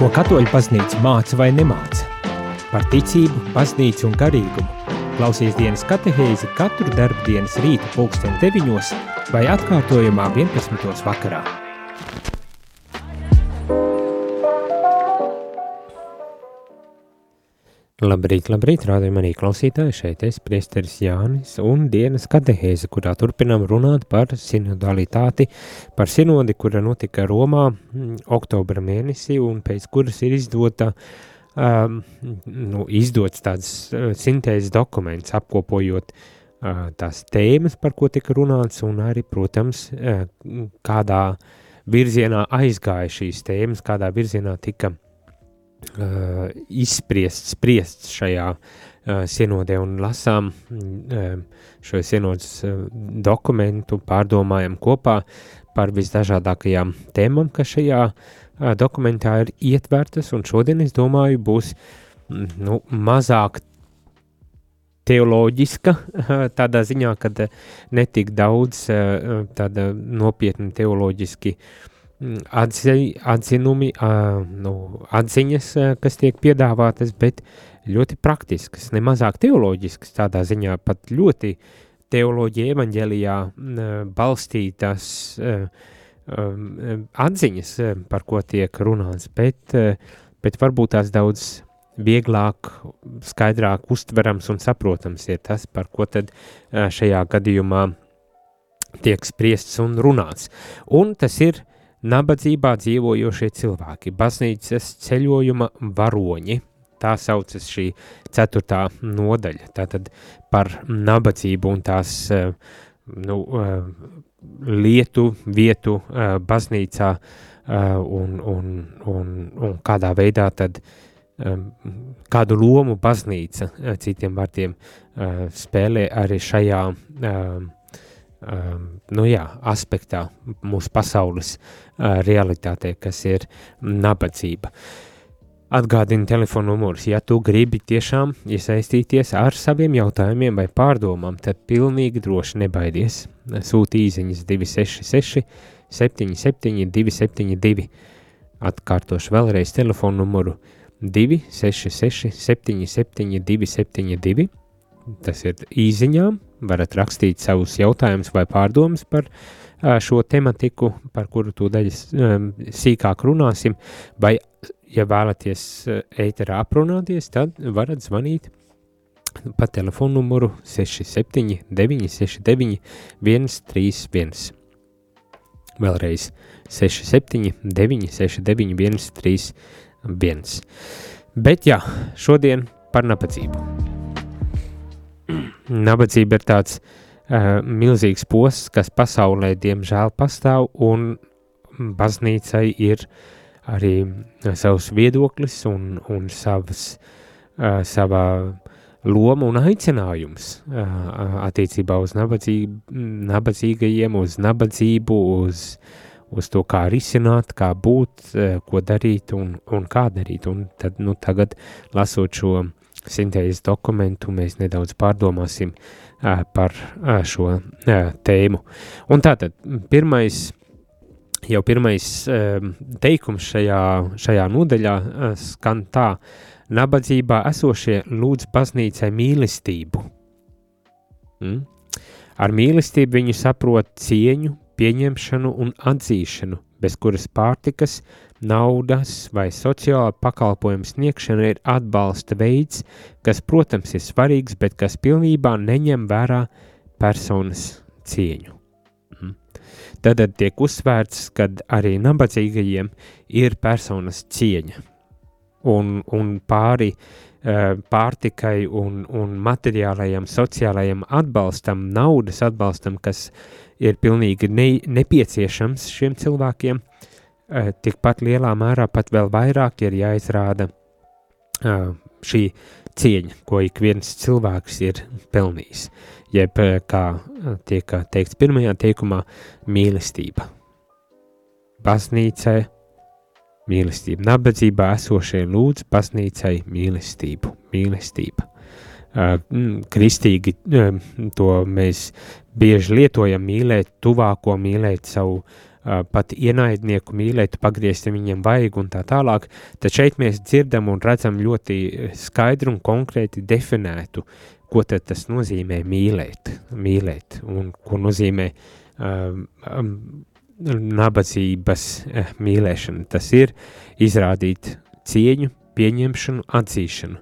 Ko katoļu baznīca māca vai nemāca? Par ticību, baznīcu un garīgumu. Klausies dienas katehēzi katru darbu dienas rīta pulksten 9 vai atkārtojumā 11. vakarā. Labrīt, labrīt, rādījumā arī klausītāji, šeit es, priesteris Jānis, un dienas katehēze, kurā turpinām runāt par sinodalitāti, par sinodi, kura notika Romā mm, oktobra mēnesī, un pēc kuras ir izdota, um, nu, izdots tāds uh, sintēzes dokuments, apkopojot uh, tās tēmas, par ko tika runāts, un arī, protams, uh, kādā virzienā aizgāja šīs tēmas, kādā virzienā tika uh, izspriests, spriests šajā sinodē un lasām šo sinodas dokumentu, pārdomājam kopā par visdažādākajām tēmām, kas šajā dokumentā ir ietvertas, un šodien, es domāju, būs nu, mazāk teoloģiska, tādā ziņā, ka netik daudz tāda nopietna teoloģiski uh, Mm, atzi, atzinumi, nu, atziņas, kas tiek piedāvātas, bet ļoti praktiskas, nemazāk teoloģiskas, tādā ziņā pat ļoti teoloģija evaņģēlijā uh, balstītas um, atziņas, par ko tiek runāts, bet, bet varbūt tās daudz vieglāk, skaidrāk uztverams un saprotams ir tas, par ko tad šajā gadījumā tiek spriests un runāts. Un tas ir Nabadzībā dzīvojošie cilvēki, baznīcas ceļojuma varoņi, tā saucas šī ceturtā nodaļa, tātad par nabadzību un tās eh, nu, eh, lietu, vietu eh, baznīcā un, un, un, un kādā veidā tad kādu lomu baznīca, citiem vārdiem, spēlē arī šajā um, nu jā, aspektā mūsu pasaules uh, realitātē, kas ir nabadzība. Atgādini telefonu numurus, ja tu gribi tiešām iesaistīties ar saviem jautājumiem vai pārdomām, tad pilnīgi droši nebaidies. Sūti īziņas 266 77 272. Atkārtošu vēlreiz telefonu numuru 266 77 272 tas ir īziņām, varat rakstīt savus jautājumus vai pārdomas par šo tematiku, par kuru tūdaļ sīkāk runāsim, vai, ja vēlaties ēterā aprunāties, tad varat zvanīt pa telefonu numuru 67 969 131. Vēlreiz 67 969 131. Bet jā, šodien par nabadzību. Nabadzība ir tāds uh, milzīgs posts, kas pasaulē diemžēl pastāv, un baznīcai ir arī savs viedoklis un, un savas, uh, savā loma un aicinājums uh, attiecībā uz nabadzību, nabadzīgajiem, uz nabadzību, uz, uz to, kā risināt, kā būt, uh, ko darīt un, un kā darīt. Un tad, nu, tagad lasot šo sintēzes dokumentu mēs nedaudz pārdomāsim par šo tēmu. Un tātad pirmais, jau pirmais teikums šajā, šajā nodaļā skan tā, nabadzībā esošie lūdz baznīcai mīlestību. Mm? Ar mīlestību viņi saprot cieņu, pieņemšanu un atzīšanu, bez kuras pārtikas, Naudas vai sociāla pakalpojuma sniegšana ir atbalsta veids, kas, protams, ir svarīgs, bet kas pilnībā neņem vērā personas cieņu. Mhm. Tad tiek uzsvērts, ka arī nabadzīgajiem ir personas cieņa. Un, un pāri uh, pārtikai un, un materiālajam, sociālajam atbalstam, naudas atbalstam, kas ir pilnīgi ne, nepieciešams šiem cilvēkiem, Eh, tikpat lielā mērā, pat vēl vairāk ir jāizrāda uh, šī cieņa, ko ik viens cilvēks ir pelnījis. Jeb, eh, kā tiek teikts pirmajā teikumā, mīlestība. Baznīcai mīlestība, nabadzībā esošie lūdz baznīcai mīlestību, mīlestība. Uh, kristīgi uh, to mēs bieži lietojam mīlēt tuvāko, mīlēt savu uh, pat ienaidnieku mīlēt, pagriezt viņiem vajag un tā tālāk, tad šeit mēs dzirdam un redzam ļoti skaidru un konkrēti definētu, ko tad tas nozīmē mīlēt, mīlēt un ko nozīmē um, um, nabadzības mīlēšana. Tas ir izrādīt cieņu, pieņemšanu, atzīšanu,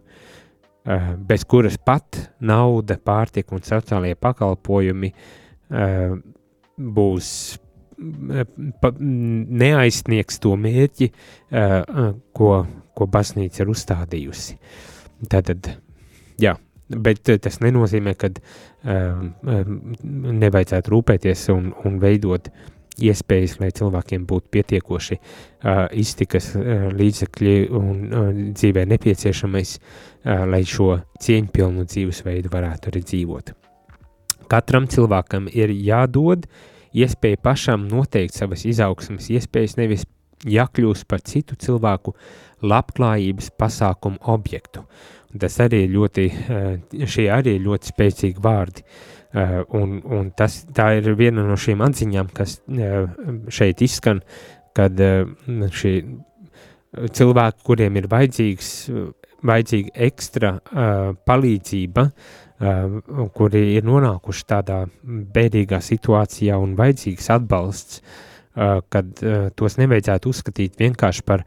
bez kuras pat nauda, pārtika un sociālie pakalpojumi uh, būs pa, neaizsniegs to mērķi, uh, ko, ko baznīca ir uzstādījusi. Tātad, jā, bet tas nenozīmē, ka uh, nevajadzētu rūpēties un, un veidot iespējas, lai cilvēkiem būtu pietiekoši uh, iztikas uh, līdzekļi un uh, dzīvē nepieciešamais, uh, lai šo cieņpilnu dzīvesveidu varētu arī dzīvot. Katram cilvēkam ir jādod uh, iespēja pašam noteikt savas izaugsmas iespējas, nevis jākļūst par citu cilvēku labklājības pasākumu objektu. Tas arī ir ļoti, šie arī ir ļoti spēcīgi vārdi. Eh, un, un tas, tā ir viena no šīm atziņām, kas eh, šeit izskan, kad šī cilvēki, kuriem ir vajadzīgs, vajadzīga ekstra palīdzība, kuri ir nonākuši tādā bēdīgā situācijā un vajadzīgs atbalsts, kad tos nevajadzētu uzskatīt vienkārši par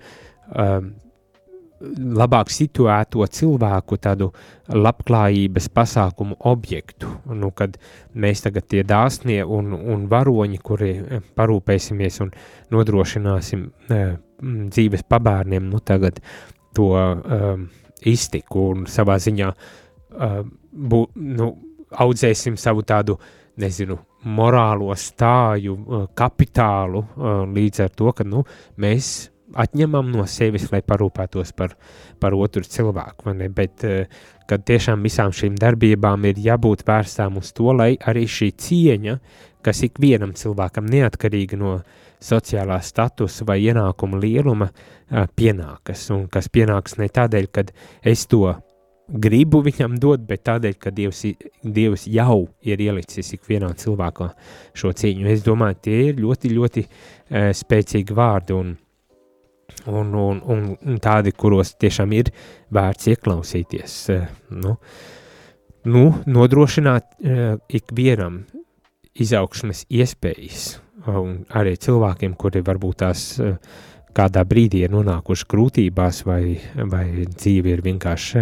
labāk situēto cilvēku tādu labklājības pasākumu objektu. Nu, kad mēs tagad tie dāsnie un, un varoņi, kuri parūpēsimies un nodrošināsim uh, dzīves pabērniem, nu tagad to um, iztiku un savā ziņā uh, bū, nu, audzēsim savu tādu, nezinu, morālo stāju, uh, kapitālu uh, līdz ar to, ka nu, mēs atņemam no sevis, lai parūpētos par, par otru cilvēku. Bet uh, kad tiešām visām šīm darbībām ir jābūt vērstām uz to, lai arī šī cieņa, kas ikvienam cilvēkam neatkarīgi no sociālā statusa vai ienākuma lieluma, pienākas. Un kas pienāks ne tādēļ, ka es to gribu viņam dot, bet tādēļ, ka Dievs, Dievs jau ir ielicis ikvienā cilvēkā šo cīņu. Es domāju, tie ir ļoti, ļoti uh, spēcīgi vārdi un, un, un, un, tādi, kuros tiešām ir vērts ieklausīties. Uh, nu, nu, nodrošināt uh, ikvienam izaugsmes iespējas, un arī cilvēkiem, kuri varbūt tās uh, kādā brīdī ir nonākuši grūtībās, vai, vai dzīve ir vienkārši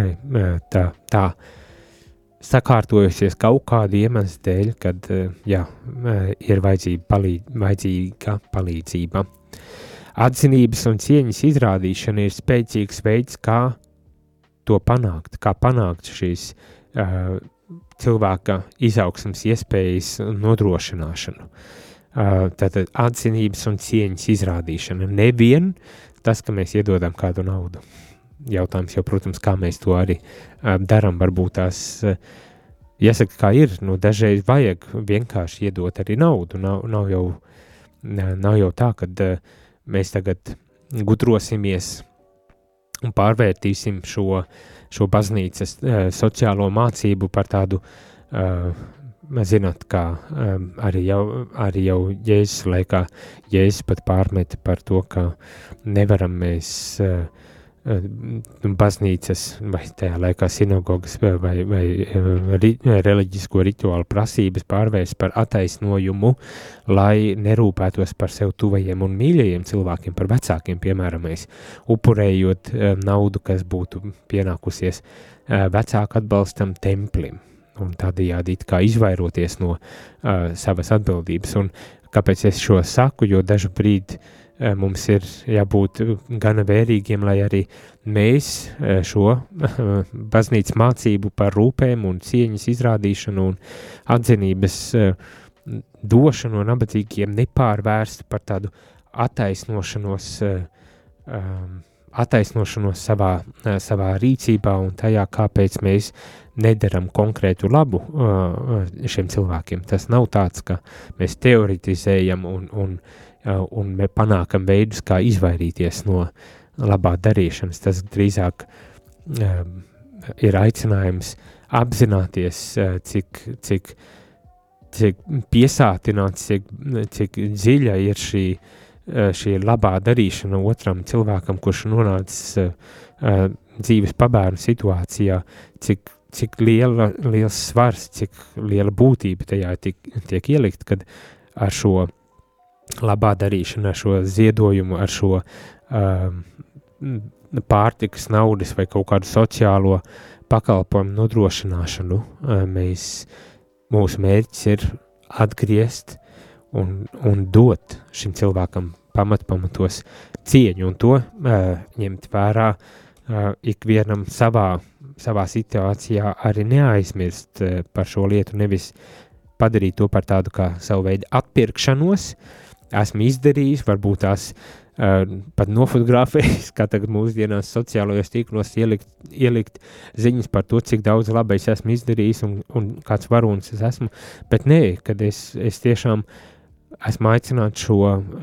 tā, tā sakārtojusies kaut kādu iemeslu dēļ, kad jā, ir vajadzīga, palīd, vajadzīga palīdzība. Atzinības un cieņas izrādīšana ir spēcīgs veids, kā to panākt, kā panākt šīs uh, cilvēka izaugsmas iespējas nodrošināšanu. Uh, tātad atzinības un cieņas izrādīšana. Nevien tas, ka mēs iedodam kādu naudu. Jautājums jau, protams, kā mēs to arī darām. Varbūt tās, jāsaka, kā ir, nu, dažreiz vajag vienkārši iedot arī naudu. Nav, nav, jau, nav jau tā, ka mēs tagad gudrosimies un pārvērtīsim šo, šo baznīcas sociālo mācību par tādu Mēs zinām, kā um, arī, jau, arī jau Jēzus laikā Jēzus pat pārmeta par to, ka nevaram mēs uh, baznīcas vai tajā laikā sinagogas vai, vai, ri, reliģisko rituālu prasības pārvērst par attaisnojumu, lai nerūpētos par sev tuvajiem un mīļajiem cilvēkiem, par vecākiem, piemēram, mēs upurējot naudu, kas būtu pienākusies vecāku atbalstam templim un tādējādi izvairoties no uh, savas atbildības. Un kāpēc es šo saku? Jo dažu brīdi uh, mums ir jābūt gana vērīgiem, lai arī mēs uh, šo baznīcas mācību par rūpēm un cieņas izrādīšanu un atzinības uh, došanu nabadzīgiem nepārvērstu par tādu attaisnošanos. Um, attaisnošanos savā, savā rīcībā un tajā, kāpēc mēs nedaram konkrētu labu šiem cilvēkiem. Tas nav tāds, ka mēs teoretizējam un, un, un mēs panākam veidus, kā izvairīties no labā darīšanas. Tas drīzāk ir aicinājums apzināties, uh, cik, cik cik piesātināts, cik, cik dziļa ir šī, šī labā darīšana otram cilvēkam, kurš nonācis uh, dzīves pabērnu situācijā, cik, cik liela, liels svars, cik liela būtība tajā tiek, tiek ielikt, kad ar šo labā darīšanu, ar šo ziedojumu, ar šo um, pārtikas naudas vai kaut kādu sociālo pakalpojumu nodrošināšanu, uh, mēs, mūsu mērķis ir atgriezt un, un dot šim cilvēkam pamat pamatos cieņu un to uh, ņemt vērā uh, ikvienam savā, savā situācijā arī neaizmirst uh, par šo lietu, nevis padarīt to par tādu kā savu veidu atpirkšanos, esmu izdarījis, varbūt tās uh, pat nofotografējis, kā tagad mūsdienās sociālajos tīklos ielikt, ielikt ziņas par to, cik daudz labi es esmu izdarījis un, un kāds varonis es esmu, bet nē, kad es, es tiešām esmu aicināts šo,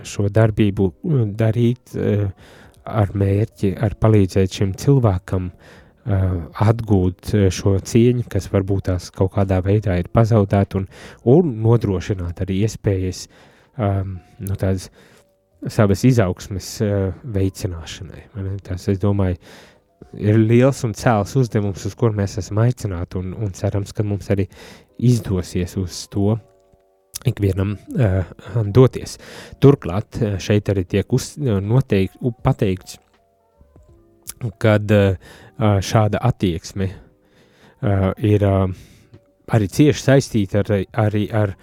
šo darbību darīt uh, ar mērķi, ar palīdzēt šim cilvēkam atgūt šo cieņu, kas varbūt tās kaut kādā veidā ir pazaudēta un, un nodrošināt arī iespējas uh, um, nu, tādas savas izaugsmes uh, veicināšanai. Tas, es domāju, ir liels un cēls uzdevums, uz kur mēs esam aicināti, un, un cerams, ka mums arī izdosies uz to ikvienam uh, doties. Turklāt uh, šeit arī tiek uz, noteikti, pateikts, kad uh, šāda attieksme uh, ir uh, arī cieši saistīta ar, arī ar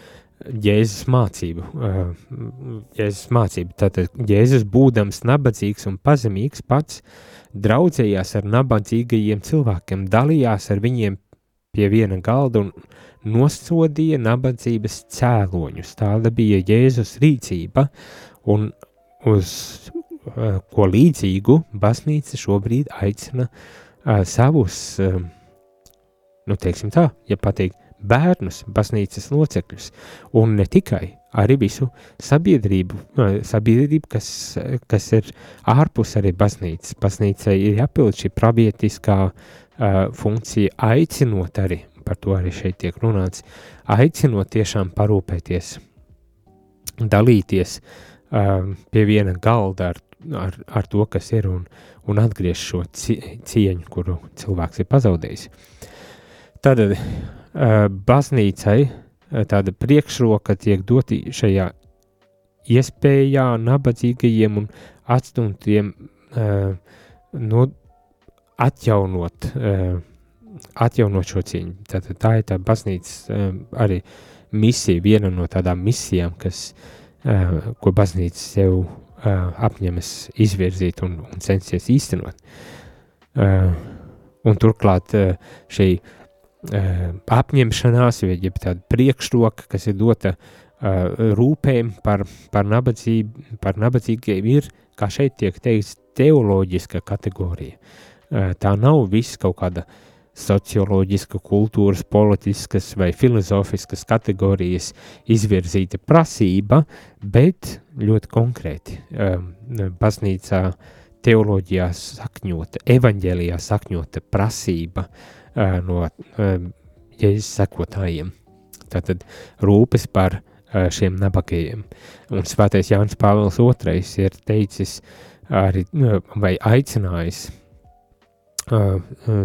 Jēzus mācību. Jēzus mācību. Tātad Jēzus būdams nabadzīgs un pazemīgs pats draudzējās ar nabadzīgajiem cilvēkiem, dalījās ar viņiem pie viena galda un nosodīja nabadzības cēloņus. Tāda bija Jēzus rīcība, un uz ko līdzīgu baznīca šobrīd aicina savus, nu teiksim tā, ja pateikt, bērnus, baznīcas locekļus, un ne tikai, arī visu sabiedrību, sabiedrību kas, kas ir ārpus arī baznīcas. Baznīcai ir jāpild šī pravietiskā uh, funkcija, aicinot arī, par to arī šeit tiek runāts, aicinot tiešām parūpēties, dalīties uh, pie viena galda ar, ar, ar to, kas ir, un, un atgriezt šo cieņu, kuru cilvēks ir pazaudējis. Eh, baznīcai eh, tāda priekšroka tiek doti šajā iespējā nabadzīgajiem un atstumtiem uh, no, atjaunot, uh, atjaunot šo cīņu. Tātad tā ir tā baznīcas arī misija, viena no tādām misijām, kas, ko baznīca sev apņemas izvirzīt un, un censties īstenot. Un turklāt šī apņemšanās, vai tāda priekšroka, kas ir dota rūpēm par, par, nabadzību, par nabadzīgiem, ir, kā šeit tiek teikts, teoloģiska kategorija. Tā nav viss kaut kāda socioloģiska, kultūras, politiskas vai filozofiskas kategorijas izvirzīta prasība, bet ļoti konkrēti baznīcā teoloģijā sakņota, evaņģēlijā sakņota prasība uh, no Jēzus sekotājiem. Tātad rūpes par šiem nabagajiem. Un svētais Jānis Pāvils II ir teicis arī vai aicinājis,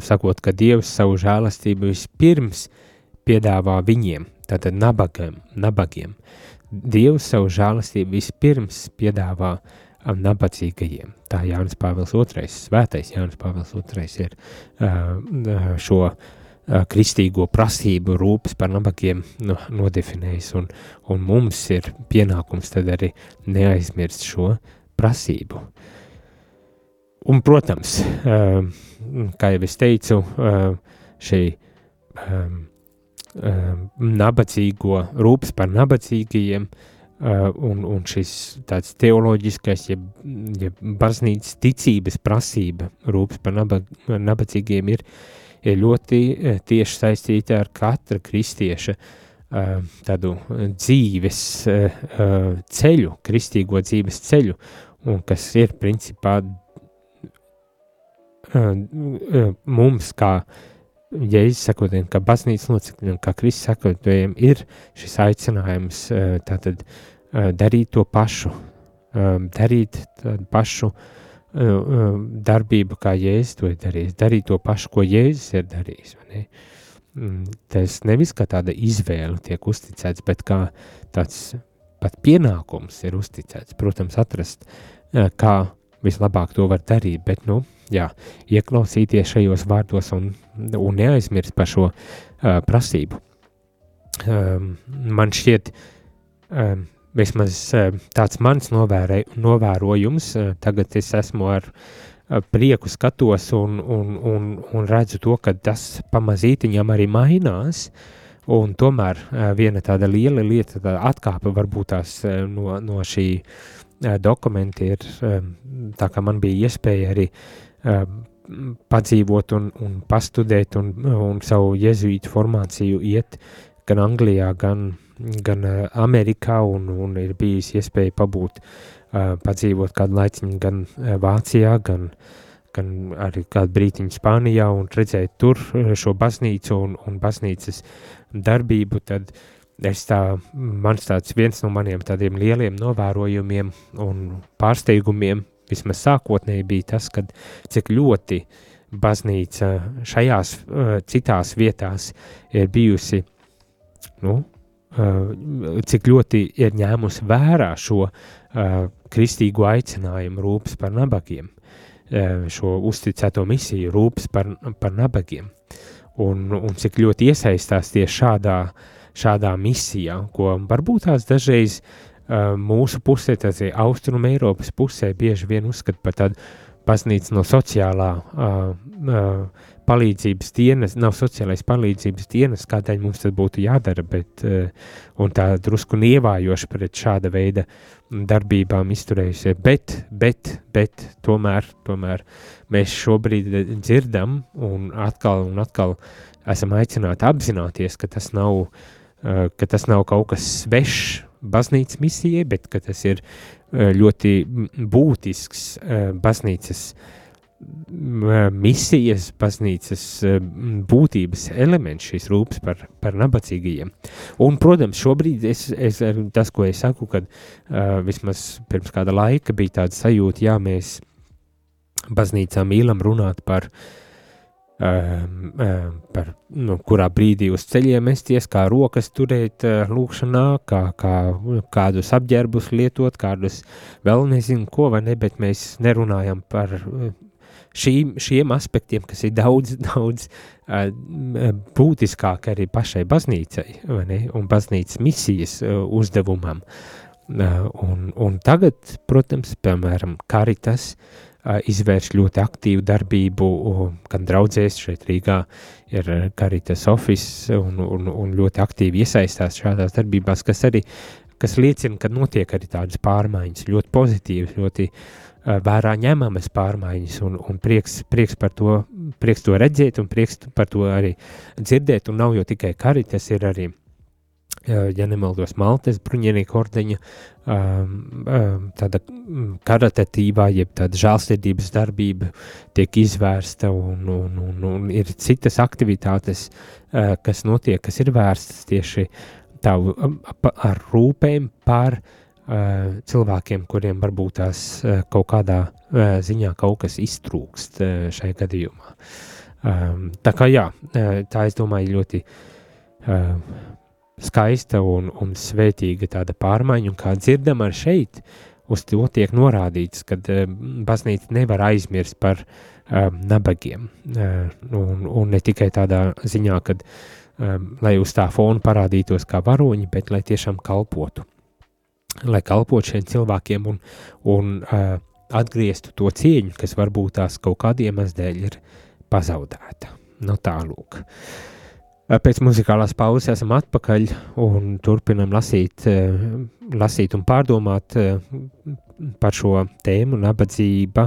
sakot, ka Dievs savu žēlastību vispirms piedāvā viņiem, tātad nabagiem, nabagiem. Dievs savu žēlastību vispirms piedāvā uh, nabadzīgajiem. Tā Jānis Pāvils II, svētais Jānis Pāvils II ir uh, šo uh, kristīgo prasību rūpes par nabagiem no, nodefinējis, un, un mums ir pienākums tad arī neaizmirst šo prasību. Un, protams, uh, kā jau es teicu, uh, šī um, um, nabadzīgo rūpes par nabadzīgajiem Uh, un, un šis tāds teoloģiskais, ja, ja baznīcas ticības prasība, rūpes par nabag, nabadzīgiem, ir, ir ļoti uh, tieši saistīta ar katra kristieša uh, tādu dzīves uh, uh, ceļu, kristīgo dzīves ceļu, un kas ir principā uh, uh, mums kā Jēzus sekotiem, ka baznīcas locekļiem, kā Kristus sekotiem, ir šis aicinājums tātad darīt to pašu, darīt pašu darbību, kā Jēzus to ir darījis, darīt to pašu, ko Jēzus ir darījis. Ne? Mm, tas nevis kā tāda izvēle tiek uzticēts, bet kā tāds pat pienākums ir uzticēts, protams, atrast, kā vislabāk to var darīt, bet, nu, jā, ieklausīties šajos vārdos un, un neaizmirst par šo uh, prasību. Um, man šķiet, um, vismaz uh, tāds mans novērē, novērojums, uh, tagad es esmu ar uh, prieku skatos un, un, un, un redzu to, ka tas pamazītiņam arī mainās, un tomēr uh, viena tāda liela lieta, tāda atkāpe varbūt tās uh, no, no šī uh, dokumenti ir, tā kā man bija iespēja arī um, padzīvot un, un pastudēt un, un savu jezuītu formāciju iet gan Anglijā, gan, gan uh, Amerikā un, un ir bijis iespēja pabūt, uh, padzīvot kādu laiciņu gan uh, Vācijā, gan, gan arī kādu brītiņu Spānijā un redzēt tur šo baznīcu un, un baznīcas darbību, tad es tā, mans tāds viens no maniem tādiem lieliem novērojumiem un pārsteigumiem vismaz sākotnēji bija tas, kad cik ļoti baznīca šajās citās vietās ir bijusi, nu, cik ļoti ir ņēmusi vērā šo kristīgo aicinājumu rūpes par nabagiem, šo uzticēto misiju rūpes par, par nabagiem, un, un cik ļoti iesaistās tieši šādā, šādā misijā, ko varbūt tās dažreiz uh, mūsu pusē, tas ir Austrum Eiropas pusē, bieži vien uzskata par tādu baznīcu no sociālā uh, uh, palīdzības dienas, nav sociālais palīdzības dienas, kādēļ mums tas būtu jādara, bet uh, un tā drusku nievājoši pret šāda veida darbībām izturējusies, bet, bet, bet tomēr, tomēr mēs šobrīd dzirdam un atkal un atkal esam aicināti apzināties, ka tas nav, uh, ka tas nav kaut kas svešs baznīcas misijai, bet tas ir eh, ļoti būtisks eh, baznīcas misijas, baznīcas eh, būtības elements, šīs rūpes par, par nabadzīgajiem. Un, protams, šobrīd es, es, tas, ko es saku, kad vismaz pirms kāda laika bija tāda sajūta, jā, mēs baznīcā mīlam runāt par uh, Ehm, ehm, par nu, kurā brīdī uz ceļiem mesties, kā rokas turēt eh, lūkšanā, kā, kā kādus apģērbus lietot, kādus vēl nezinu ko, vai ne, bet mēs nerunājam par eh, šīm, šiem aspektiem, kas ir daudz, daudz uh, būtiskāk arī pašai baznīcai, vai ne, un baznīcas misijas uh, uzdevumam. Uh, un, un tagad, protams, piemēram, Karitas, uh, izvērš ļoti aktīvu darbību, gan draudzēs šeit Rīgā ir Karitas office un, un, un ļoti aktīvi iesaistās šādās darbībās, kas arī, kas liecina, ka notiek arī tādas pārmaiņas, ļoti pozitīvas, ļoti uh, vērā ņemamas pārmaiņas un, un prieks, prieks par to, prieks to redzēt un prieks par to arī dzirdēt, un nav jau tikai Karitas, ir arī ja nemaldos, Maltes bruņinieku ordeņa um, um, tāda karitatīvā, jeb tāda žālsirdības darbība tiek izvērsta un, un, un, un ir citas aktivitātes, uh, kas notiek, kas ir vērstas tieši tā ar rūpēm par uh, cilvēkiem, kuriem varbūt tās uh, kaut kādā uh, ziņā kaut kas iztrūkst uh, šai gadījumā. Um, tā kā jā, uh, tā es domāju ļoti uh, skaista un, un svētīga tāda pārmaiņa, un kā dzirdam ar šeit, uz to tiek norādīts, ka uh, baznīca nevar aizmirst par uh, nabagiem, uh, un, un ne tikai tādā ziņā, kad, um, lai uz tā fona parādītos kā varoņi, bet lai tiešām kalpotu, lai kalpotu šiem cilvēkiem un, un uh, atgrieztu to cieņu, kas varbūt tās kaut kādiem mazdēļ ir pazaudēta. No nu, tālūk. Uh, Pēc muzikālās pauzes esam atpakaļ un turpinam lasīt, lasīt un pārdomāt par šo tēmu nabadzība,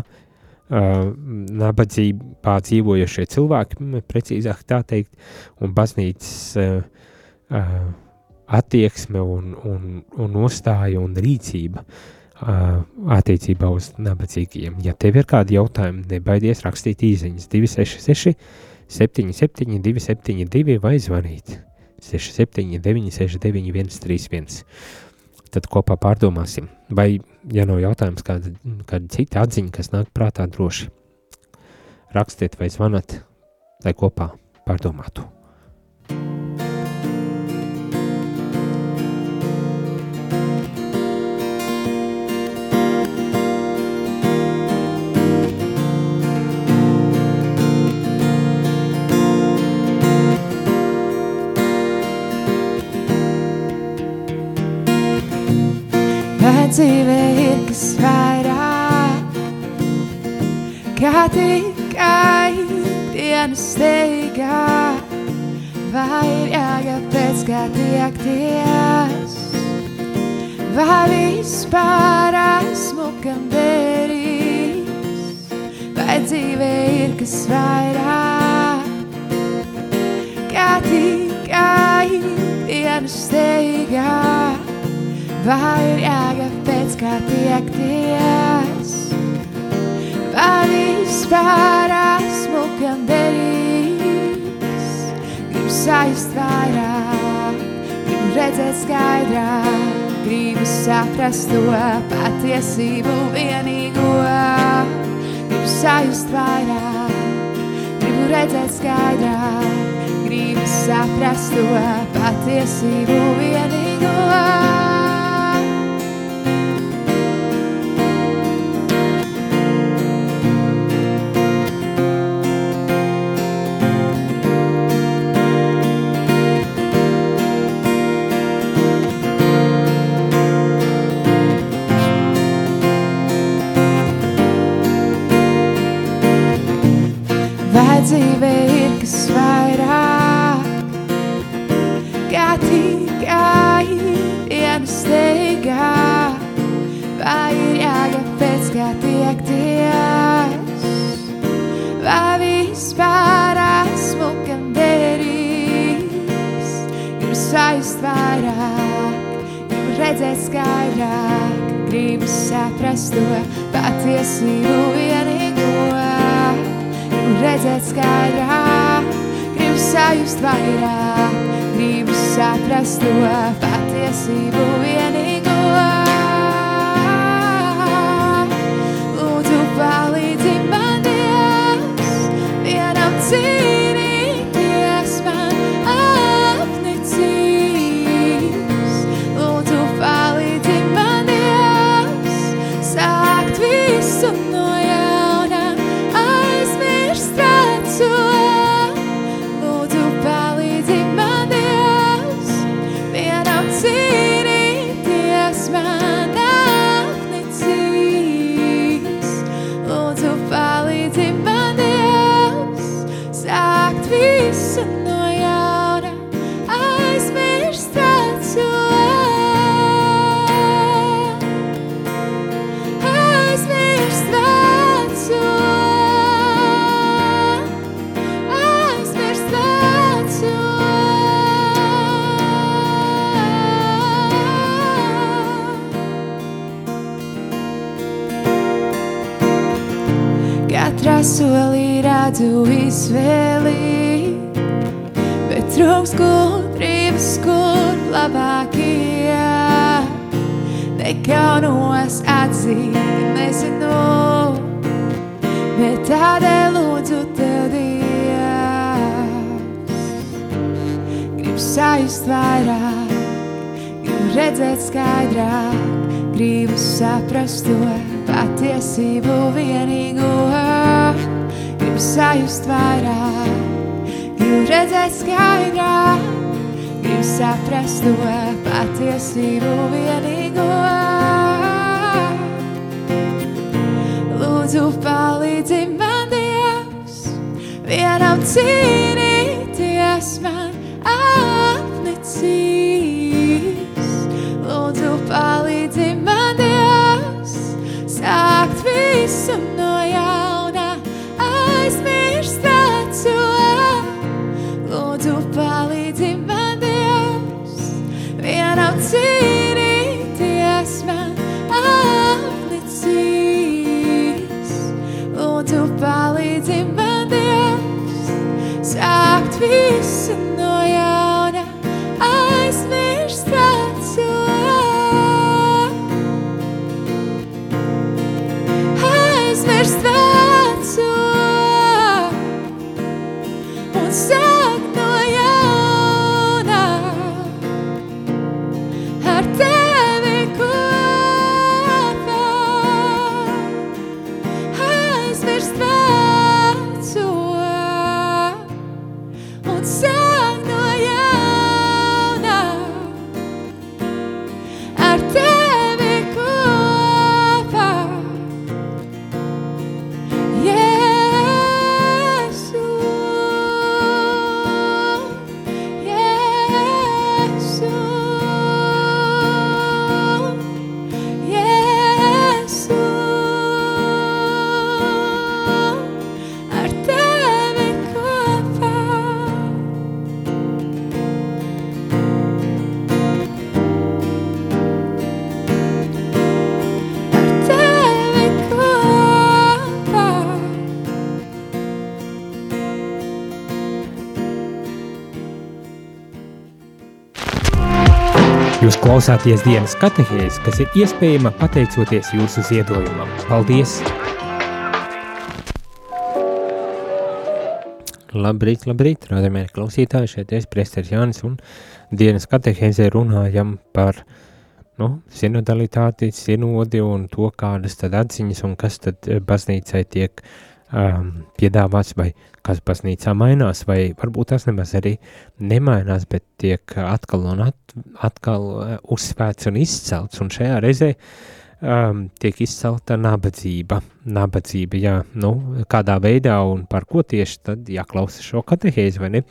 nabadzībā dzīvojošie cilvēki, precīzāk tā teikt, un baznīcas attieksme un, un, un nostāja un rīcība attiecībā uz nabadzīgiem. Ja tev ir kādi jautājumi, nebaidies rakstīt īziņas 266 77, 272 vai zvanīt 679, 69, 131. Tad kopā pārdomāsim. Vai, ja nav jautājums, kāda, kāda cita atziņa, kas nāk prātā, droši rakstiet vai zvanat, lai kopā pārdomātu. Dzīvē ir kas vairāk, kā tikai dienas steigā, vai ir jāgad pēc kā tiekties, vai vispār esmu kam derīgs, vai dzīvē ir kas vairāk, kā tikai dienas steigā, vai ir jāgad pēc kā tiekties. Vai vispār esmu kam derīgs, gribu sajust vairāk, gribu redzēt skaidrāk, gribu saprast to patiesību vienīgo. Gribu sajust vairāk, gribu redzēt skaidrāk, gribu saprast to patiesību vienīgo. Sajust vairāk, gribu redzēt skaidrāk, gribu saprast to patiesību vienīgo. Lūdzu, palīdzi man, Dievs, vienam cīnīties man visu no jauna, klausāties dienas katehēs, kas ir iespējama pateicoties jūsu ziedojumam. Paldies! Labrīt, labrīt, rādījumēr klausītāji, šeit es priesteris Jānis un dienas katehēzē runājam par nu, sinodalitāti, sinodi un to, kādas tad atziņas un kas tad baznīcai tiek um, piedāvāts vai kas baznīcā mainās, vai varbūt tas nemaz arī nemainās, bet tiek atkal un at, atkal uh, uzsvērts un izcelts, un šajā reizē um, tiek izcelta nabadzība. Nabadzība, jā, nu, kādā veidā un par ko tieši tad jāklausa šo katehēzi, vai ne?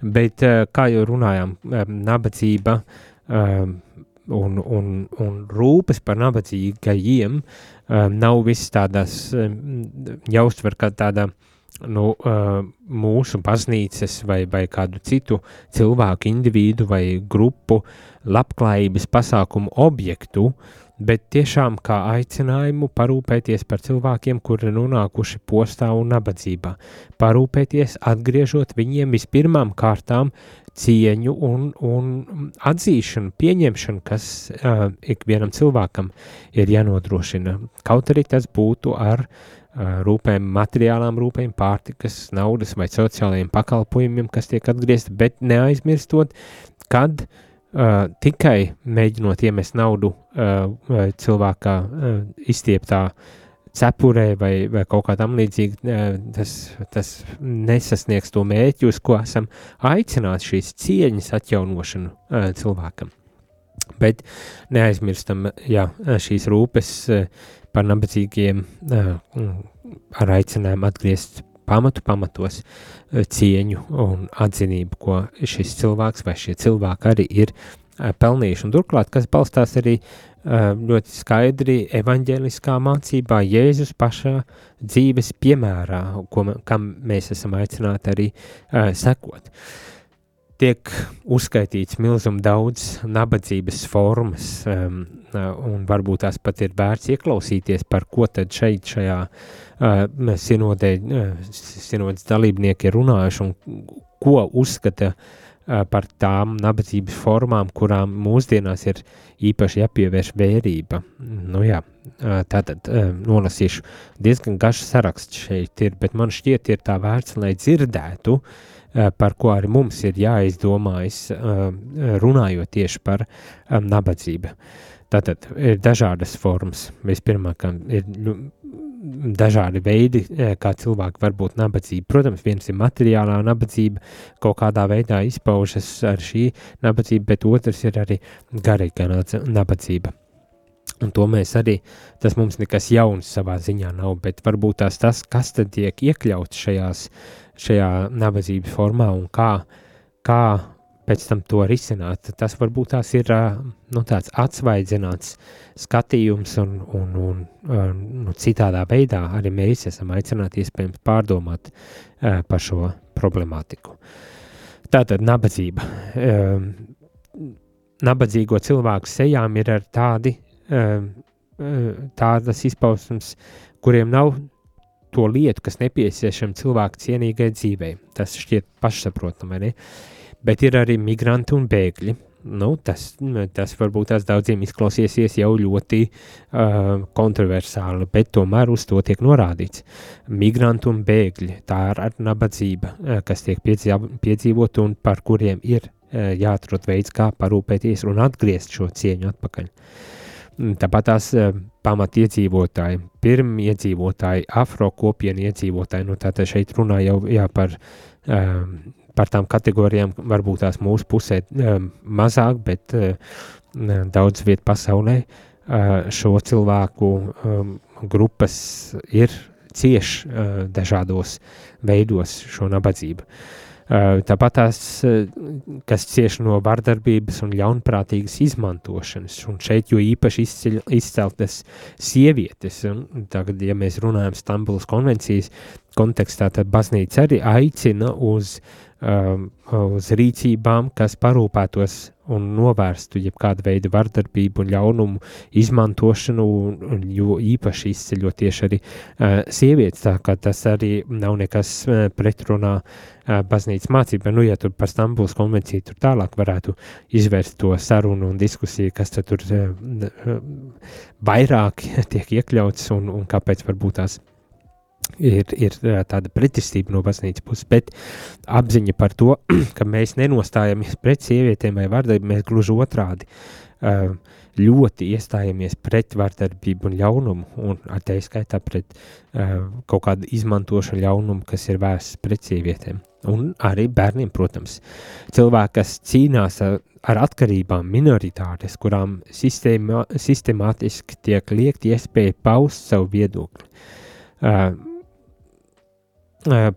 Bet, uh, kā jau runājām, um, nabadzība um, un, un, un rūpes par nabadzīgajiem um, nav viss tādās, um, jāuztver kā tāda, nu, uh, mūsu baznīcas vai, vai kādu citu cilvēku, individu vai grupu labklājības pasākumu objektu, bet tiešām kā aicinājumu parūpēties par cilvēkiem, kuri nonākuši postā un nabadzībā. Parūpēties, atgriežot viņiem vispirmām kārtām cieņu un, un atzīšanu, pieņemšanu, kas uh, ikvienam cilvēkam ir jānodrošina. Kaut arī tas būtu ar uh, rūpēm, materiālām rūpēm, pārtikas, naudas vai sociālajiem pakalpojumiem, kas tiek atgriezti, bet neaizmirstot, kad uh, tikai mēģinot iemest naudu uh, cilvēkā uh, izstieptā cepurē vai, vai kaut kā tam līdzīga, tas, tas nesasniegs to mērķi, uz ko esam aicināti šīs cieņas atjaunošanu cilvēkam. Bet neaizmirstam, jā, šīs rūpes par nabadzīgiem ar aicinājumu atgriezt pamatu pamatos cieņu un atzinību, ko šis cilvēks vai šie cilvēki arī ir pelnījuši. Un turklāt, kas balstās arī ļoti skaidri evaņģēliskā mācībā, Jēzus pašā dzīves piemērā, ko, kam mēs esam aicināti arī uh, sekot. Tiek uzskaitīts milzum daudz nabadzības formas, um, un varbūt tās pat ir vērts ieklausīties, par ko tad šeit šajā uh, sinodē, uh, sinodas dalībnieki ir runājuši un ko uzskata uh, par tām nabadzības formām, kurām mūsdienās ir īpaši jāpievērš vērība. Nu jā, tātad nolasīšu diezgan garš saraksts šeit ir, bet man šķiet ir tā vērts, lai dzirdētu, par ko arī mums ir jāizdomājas, runājot tieši par nabadzību. Tātad ir dažādas formas. Vispirmāk, ir nu, dažādi veidi, kā cilvēki var būt nabadzīgi. Protams, viens ir materiālā nabadzība, kaut kādā veidā izpaužas ar šī nabadzība, bet otrs ir arī garīgā nabadzība. Un to mēs arī, tas mums nekas jauns savā ziņā nav, bet varbūt tās tas, kas tad tiek iekļauts šajās, šajā nabadzības formā un kā, kā pēc tam to risināt. Tas varbūt tās ir nu, tāds atsvaidzināts skatījums, un, un, un nu, citādā veidā arī mēs esam aicināti iespējams pārdomāt uh, par šo problemātiku. Tātad nabadzība. Uh, nabadzīgo cilvēku sejām ir ar tādi, uh, tādas izpausmes, kuriem nav to lietu, kas nepieciešama cilvēku cienīgai dzīvei. Tas šķiet pašsaprotami, ne? Bet ir arī migranti un bēgļi. Nu, tas, tas varbūt tās daudziem izklausīsies jau ļoti uh, kontroversāli, bet tomēr uz to tiek norādīts. Migranti un bēgļi, tā ir nabadzība, uh, kas tiek piedzīvot un par kuriem ir uh, jāatrod veids, kā parūpēties un atgriezt šo cieņu atpakaļ. Tāpat tās uh, pamatiedzīvotāji, pirmie iedzīvotāji, afro kopienu iedzīvotāji, nu tātad šeit runā jau jā, par uh, par tām kategorijām varbūt tās mūsu pusē um, mazāk, bet uh, daudz viet pasaulē uh, šo cilvēku um, grupas ir cieši dažādos veidos šo nabadzību. Tāpat tās, kas cieši no vardarbības un ļaunprātīgas izmantošanas, un šeit jo īpaši izceļ, izceltas sievietes, un tagad, ja mēs runājam Stambulas konvencijas kontekstā, tad baznīca arī aicina uz um, uz rīcībām, kas parūpētos un novērstu jebkādu veidu vardarbību un ļaunumu izmantošanu, un, un jo īpaši izceļot tieši arī uh, sievietes, tā kā tas arī nav nekas uh, pretrunā uh, baznīcas mācībai. Nu, ja tur par Stambuls konvenciju tur tālāk varētu izvērst to sarunu un diskusiju, kas tur uh, vairāk tiek iekļauts un, un kāpēc varbūt tās ir, ir tāda pretestība no baznīcas puses, bet apziņa par to, ka mēs nenostājamies pret sievietēm vai vardarbību, mēs gluži otrādi ļoti iestājamies pret vardarbību un ļaunumu, un ar te skaitā pret kaut kādu izmantošanu ļaunumu, kas ir vērsts pret sievietēm. Un arī bērniem, protams, cilvēki, kas cīnās ar, ar atkarībām, minoritātes, kurām sistēma, sistemātiski tiek liekt iespēja paust savu viedokli. Uh,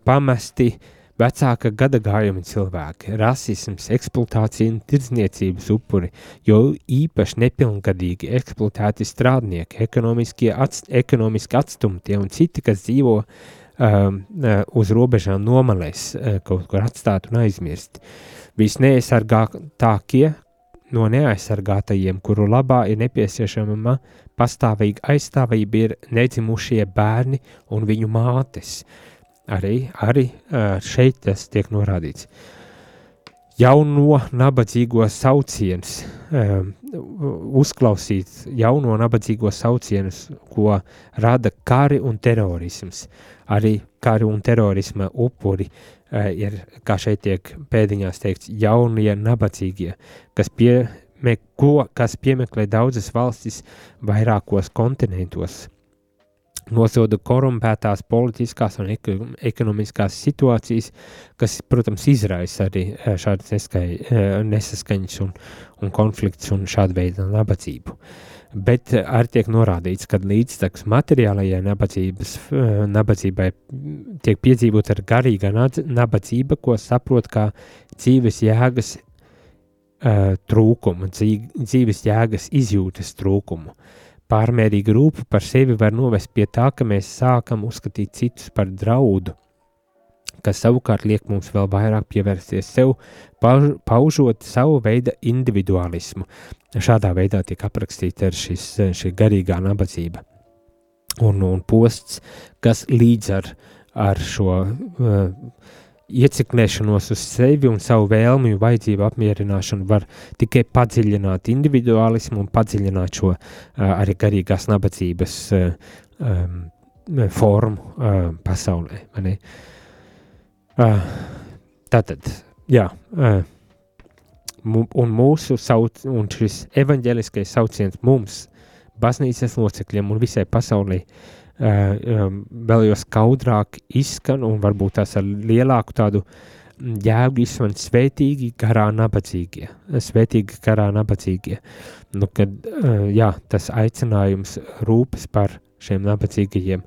pamesti vecāka gada gājuma cilvēki, rasisms, eksploatācija un tirdzniecības upuri, jo īpaši nepilngadīgi eksploatēti strādnieki, ekonomiski, ats, ekonomiski atstumtie un citi, kas dzīvo um, uz robežām nomalēs, kaut kur atstāt un aizmirst. Visneaizsargātākie no neaizsargātajiem, kuru labā ir nepieciešama pastāvīga aizstāvība, ir nedzimušie bērni un viņu mātes. Uh, Arī, arī šeit tas tiek norādīts. Jauno nabadzīgo sauciens, uzklausīt jauno nabadzīgo saucienus, ko rada kari un terorisms. Arī kari un terorisma upuri ir, kā šeit tiek pēdiņās teikts, jaunie nabadzīgie, kas pie, ko, kas piemeklē daudzas valstis vairākos kontinentos nosoda korumpētās politiskās un ekonomiskās situācijas, kas, protams, izraisa arī eh, šādas eh, nesaskaņas un, un konflikts un šāda veida nabadzību. Bet arī tiek norādīts, ka līdztekus materiālajai eh, nabadzībai tiek piedzīvot ar garīga nabadzība, ko saprot kā dzīves jēgas uh, trūkumu, dzīves jēgas izjūtas trūkumu. Uh, Pārmērīga rūpa par sevi var novest pie tā, ka mēs sākam uzskatīt citus par draudu, kas savukārt liek mums vēl vairāk pievērsties sev, pauž, paužot savu veidu individualismu. Šādā veidā tiek aprakstīta šis, šī garīgā nabadzība un, un posts, kas līdz ar, ar šo uh, ieciklēšanos uz sevi un savu vēlmi un vajadzību apmierināšanu var tikai padziļināt individualismu un padziļināt šo uh, arī garīgās nabadzības uh, um, formu uh, pasaulē. Uh, tātad, jā, uh, un mūsu sauc, un šis evaņģeliskais sauciens mums, baznīcas locekļiem un visai pasaulē, uh, vēl jau skaudrāk izskan un varbūt tās ar lielāku tādu jēgu izskan svētīgi garā nabadzīgie, svētīgi garā nabadzīgie. Nu, kad, jā, tas aicinājums rūpes par šiem nabadzīgajiem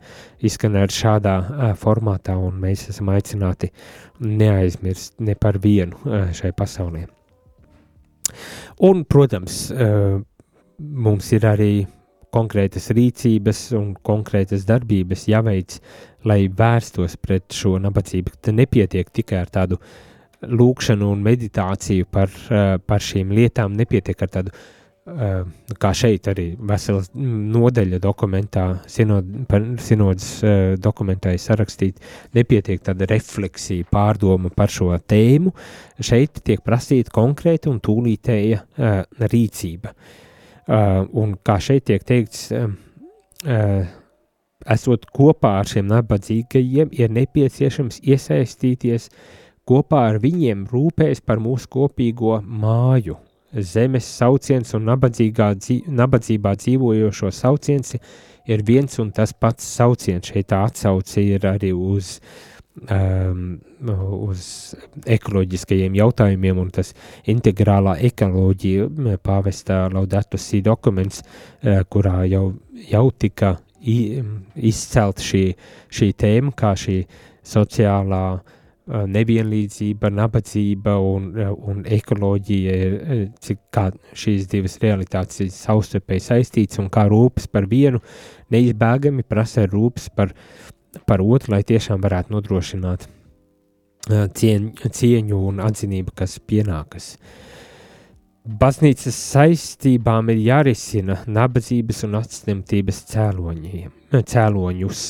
izskan ar šādā formātā un mēs esam aicināti neaizmirst ne par vienu šai pasaulē. Un, protams, mums ir arī konkrētas rīcības un konkrētas darbības jāveic, lai vērstos pret šo nabadzību. Tad nepietiek tikai ar tādu lūkšanu un meditāciju par, eh, par šīm lietām, nepietiek ar tādu uh, kā šeit arī vesela nodeļa dokumentā, sinod, par sinodas uh, dokumentā ir sarakstīt, nepietiek tāda refleksija, pārdoma par šo tēmu, šeit tiek prasīta konkrēta un tūlītēja rīcība. Uh, un kā šeit tiek teikts, uh, uh, esot kopā ar šiem nabadzīgajiem, ir nepieciešams iesaistīties kopā ar viņiem rūpēs par mūsu kopīgo māju, zemes sauciens un dzīv, nabadzībā dzīvojošo sauciens ir viens un tas pats sauciens. Šeit tā atsauce ir arī uz, um, uz ekoloģiskajiem jautājumiem, un tas integrālā ekoloģija pāvestā Laudato Si dokuments, uh, kurā jau, jau tika izcelt šī, šī tēma, kā šī sociālā uh, nevienlīdzība, nabadzība un, un ekoloģija, cik kā šīs divas realitātes ir savstarpēji saistītas un kā rūpes par vienu neizbēgami prasa rūpes par, par otru, lai tiešām varētu nodrošināt cieņu, cieņu un atzinību, kas pienākas. Baznīcas saistībām ir jārisina nabadzības un atstumtības cēloņus.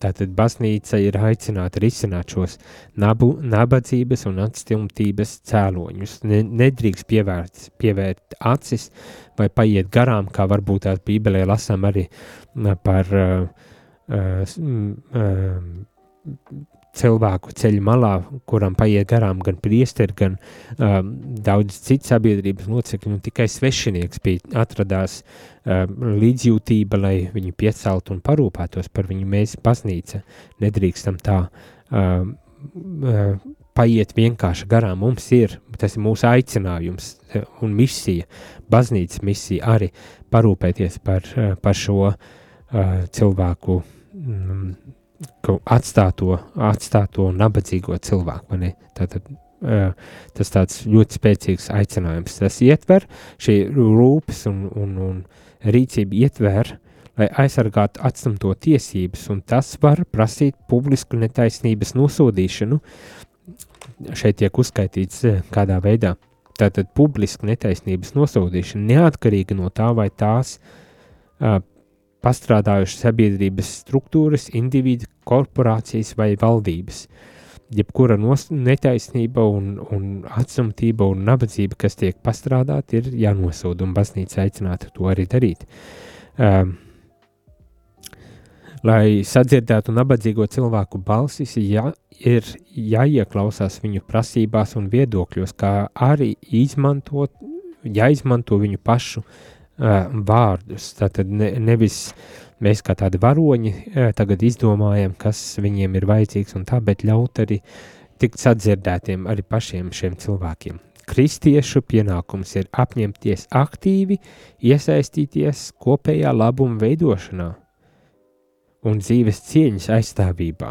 Tātad baznīca ir aicināta risināt šos nabu, nabadzības un atstumtības cēloņus. Ne, nedrīkst pievērt, pievērt acis vai paiet garām, kā varbūt tās bībelē lasām arī par uh, cilvēku ceļu malā, kuram paiet garām gan priesteri, gan um, daudz citu sabiedrības locekļu, un tikai svešinieks bija atradās um, līdzjūtība, lai viņu pieceltu un parūpētos par viņu. Mēs baznīca nedrīkstam tā um, uh, paiet vienkārši garām. Mums ir, tas ir mūsu aicinājums un misija, baznīcas misija arī parūpēties par, uh, par šo uh, cilvēku mm, atstāto, atstāto nabadzīgo cilvēku. Tātad, uh, tas tāds ļoti spēcīgs aicinājums. Tas ietver šī rūpes un, un, un rīcība ietver, lai aizsargātu atstumto tiesības, un tas var prasīt publisku netaisnības nosodīšanu. Šeit tiek uzskaitīts kādā veidā. Tātad publiska netaisnības nosodīšana neatkarīgi no tā, vai tās uh, pastrādājušas sabiedrības struktūras, individi, korporācijas vai valdības. Jebkura netaisnība un, un atstumtība un nabadzība, kas tiek pastrādāta, ir jānosoda, un baznīca aicinātu to arī darīt. Um, lai sadzirdētu nabadzīgo cilvēku balsis, jā, ir jāieklausās viņu prasībās un viedokļos, kā arī izmantot, jāizmanto viņu pašu uh, vārdus. Tātad ne, nevis mēs kā tādi varoņi tagad izdomājam, kas viņiem ir vajadzīgs un tā, bet ļaut arī tikt sadzirdētiem arī pašiem šiem cilvēkiem. Kristiešu pienākums ir apņemties aktīvi, iesaistīties kopējā labuma veidošanā un dzīves cieņas aizstāvībā,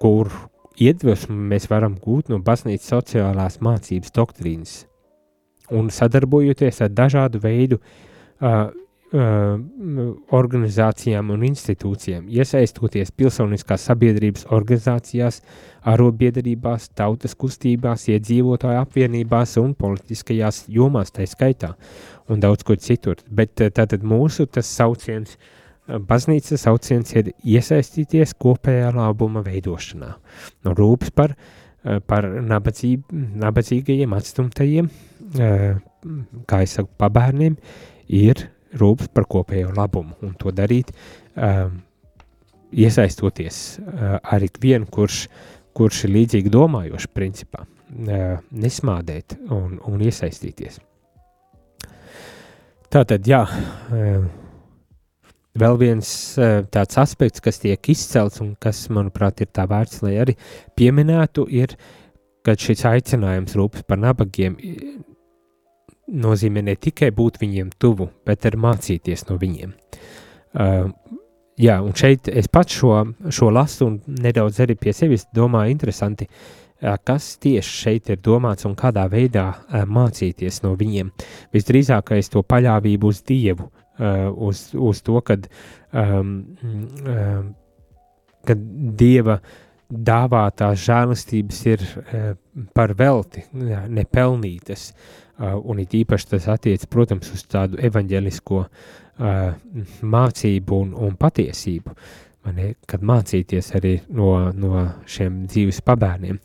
kur iedvesmu mēs varam gūt no baznīcas sociālās mācības doktrīnas un sadarbojoties ar dažādu veidu uh, uh, organizācijām un institūcijām, iesaistoties pilsoniskās sabiedrības organizācijās, arobiedrībās, tautas kustībās, iedzīvotāju apvienībās un politiskajās jomās, tā skaitā, un daudz kur citur. Bet tātad mūsu tas sauciens, baznīcas sauciens ir iesaistīties kopējā labuma veidošanā. No rūpes par, par nabadzību, nabadzīgajiem, atstumtajiem, kā es saku, pabērniem, ir rūpes par kopējo labumu un to darīt, iesaistoties ar ikvienu, kurš, kurš ir līdzīgi domājošs principā, nesmādēt un, un iesaistīties. Tātad, jā, vēl viens tāds aspekts, kas tiek izcelts un kas, manuprāt, ir tā vērts, lai arī pieminētu, ir, ka šis aicinājums rūpes par nabagiem nozīmē ne tikai būt viņiem tuvu, bet arī mācīties no viņiem. Uh, jā, un šeit es pats šo, šo lasu un nedaudz arī pie sevis domāju interesanti, uh, kas tieši šeit ir domāts un kādā veidā uh, mācīties no viņiem. Visdrīzākais to paļāvību uz Dievu, uh, uz, uz to, kad, um, um, kad Dieva dāvātās žēlastības ir uh, par velti, nepelnītas, uh, un it īpaši tas attiec, protams, uz tādu evaņģelisko uh, mācību un, un patiesību, ne, kad mācīties arī no, no šiem dzīves pabērniem.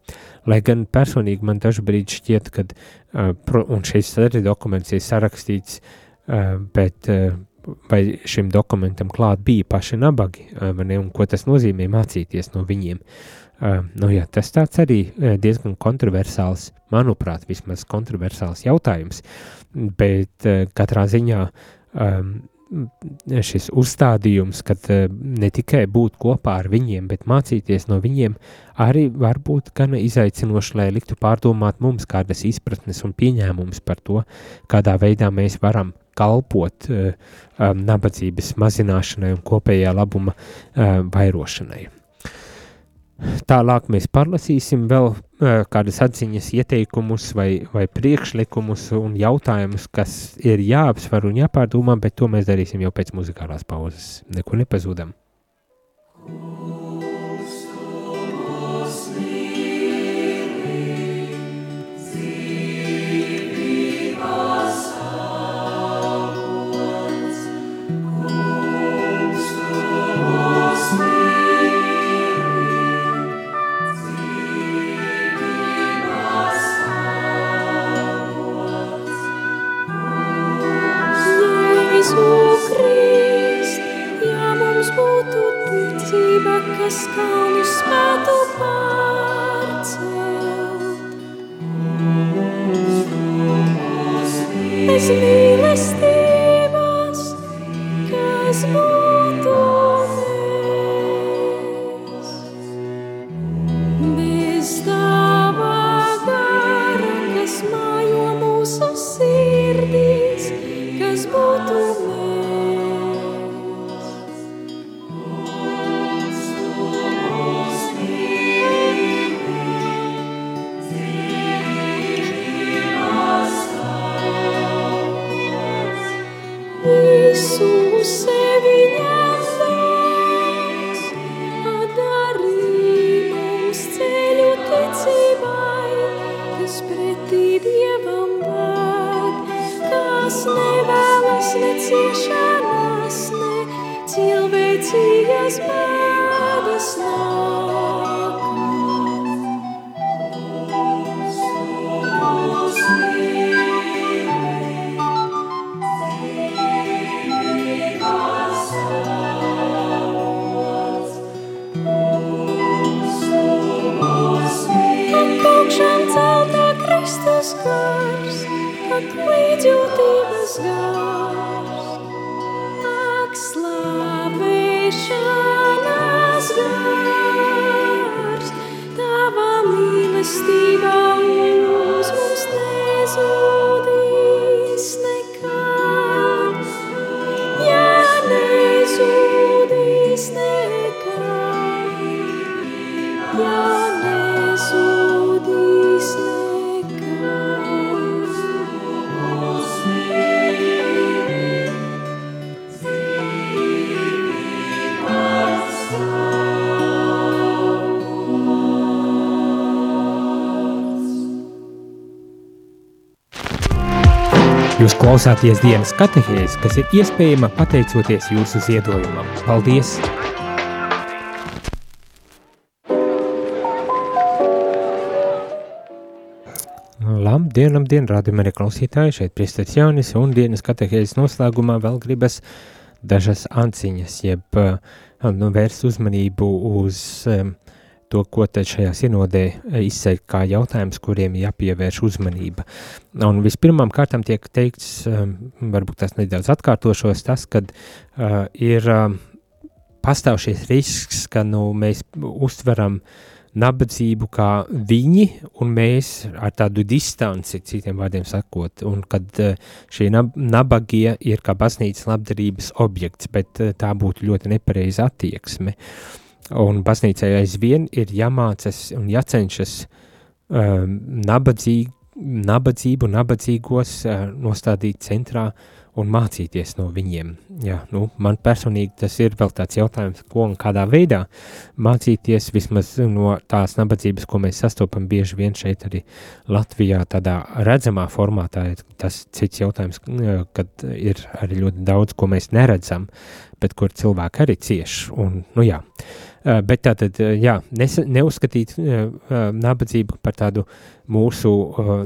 Lai gan personīgi man dažbrīd šķiet, ka, uh, šis arī dokuments ir sarakstīts, uh, bet uh, vai šim dokumentam klāt bija paši nabagi, ne, un ko tas nozīmē mācīties no viņiem. Uh, nu, jā, tas tāds arī diezgan kontroversāls, manuprāt, vismaz kontroversāls jautājums, bet uh, katrā ziņā um, šis uzstādījums, ka uh, ne tikai būt kopā ar viņiem, bet mācīties no viņiem, arī var būt gan izaicinoši, lai liktu pārdomāt mums kādas izpratnes un pieņēmumus par to, kādā veidā mēs varam kalpot uh, um, nabadzības mazināšanai un kopējā labuma uh, vairošanai. Tālāk mēs parlasīsim vēl kādas atziņas, ieteikumus vai, vai priekšlikumus un jautājumus, kas ir jāapsver un jāpārdomā, bet to mēs darīsim jau pēc muzikālās pauzes. Neko nepazūdam. Jēzu ticība, kas klausāties dienas katehēs, kas ir iespējama pateicoties jūsu ziedojumam. Paldies! Labdien, labdien, rādījumā klausītāji, šeit priestars Jaunis un dienas katehēs noslēgumā vēl gribas dažas anciņas, jeb uh, nu, vērst uzmanību uz um, to, ko te šajā sinodē izsaka kā jautājums, kuriem jāpievērš uzmanība. Un vispirmām kārtām tiek teikts, um, varbūt tas nedaudz atkārtošos, tas, kad uh, ir um, pastāv šis risks, ka nu, mēs uztveram nabadzību kā viņi, un mēs ar tādu distanci, citiem vārdiem sakot, un kad uh, šie nab nabagie ir kā baznīcas labdarības objekts, bet uh, tā būtu ļoti nepareiza attieksme. Un baznīcai aizvien ir jāmācas un jācenšas um, nabadzīgi, nabadzību, nabadzīgos uh, nostādīt centrā un mācīties no viņiem. Jā, nu, man personīgi tas ir vēl tāds jautājums, ko un kādā veidā mācīties vismaz no tās nabadzības, ko mēs sastopam bieži vien šeit arī Latvijā tādā redzamā formātā. Tas cits jautājums, kad ir arī ļoti daudz, ko mēs neredzam, bet kur cilvēki arī cieš. Un, nu jā, Eh, bet tātad, eh, jā, nes, neuzskatīt nabadzību par tādu mūsu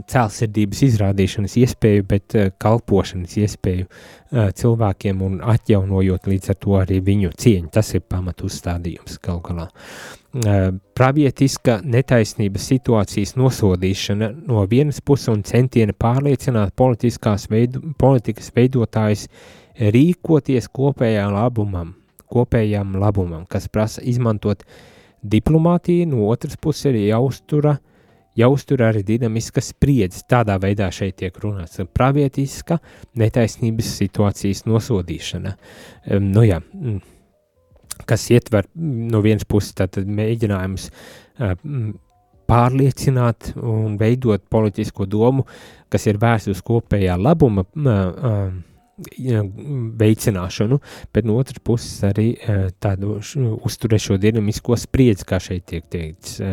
cēlsirdības izrādīšanas iespēju, bet kalpošanas iespēju cilvēkiem un atjaunojot līdz ar to arī viņu cieņu. Tas ir pamat uzstādījums gal galā. Pravietiska netaisnības situācijas nosodīšana no vienas puses un centieni pārliecināt politiskās veidu, politikas veidotājs rīkoties kopējā labumam kopējam labumam, kas prasa izmantot diplomātiju, no otras puses ir jāuztura, jāuztura arī dinamiska spriedze. Tādā veidā šeit tiek runāts pravietiska netaisnības situācijas nosodīšana. Um, nu jā, mm, kas ietver no vienas puses tātad mēģinājums uh, pārliecināt un veidot politisko domu, kas ir vērsts uz kopējā labuma uh, veicināšanu, bet no otras puses arī e, tādu uzturēšo dinamisko spriedzi, kā šeit tiek teikts, e,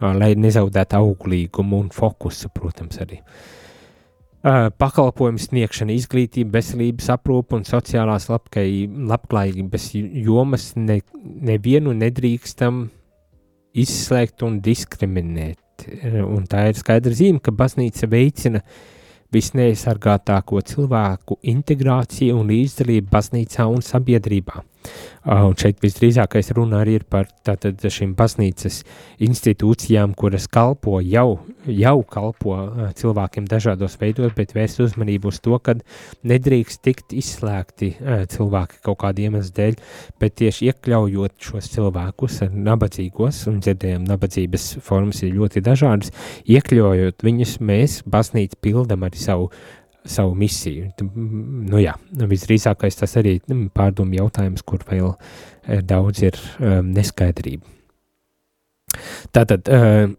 lai nezaudētu auglīgumu un fokusu, protams, arī. E, pakalpojumu sniegšana, izglītība, veselības aprūpa un sociālās labklājības jomas ne, nevienu nedrīkstam izslēgt un diskriminēt. Un tā ir skaidra zīme, ka baznīca veicina uh, visneaizsargātāko cilvēku integrāciju un līdzdalību baznīcā un sabiedrībā. Un šeit visdrīzākais runa arī ir par tātad šīm baznīcas institūcijām, kuras kalpo jau, jau kalpo cilvēkiem dažādos veidos, bet vērst uzmanību uz to, ka nedrīkst tikt izslēgti cilvēki kaut kādu iemeslu dēļ, bet tieši iekļaujot šos cilvēkus ar nabadzīgos, un dzirdējām, nabadzības formas ir ļoti dažādas, iekļaujot viņus, mēs baznīca pildam arī savu savu misiju. Nu, jā, visdrīzākais tas arī pārdomu jautājums, kur vēl e, daudz ir um, neskaidrība. Tātad, uh,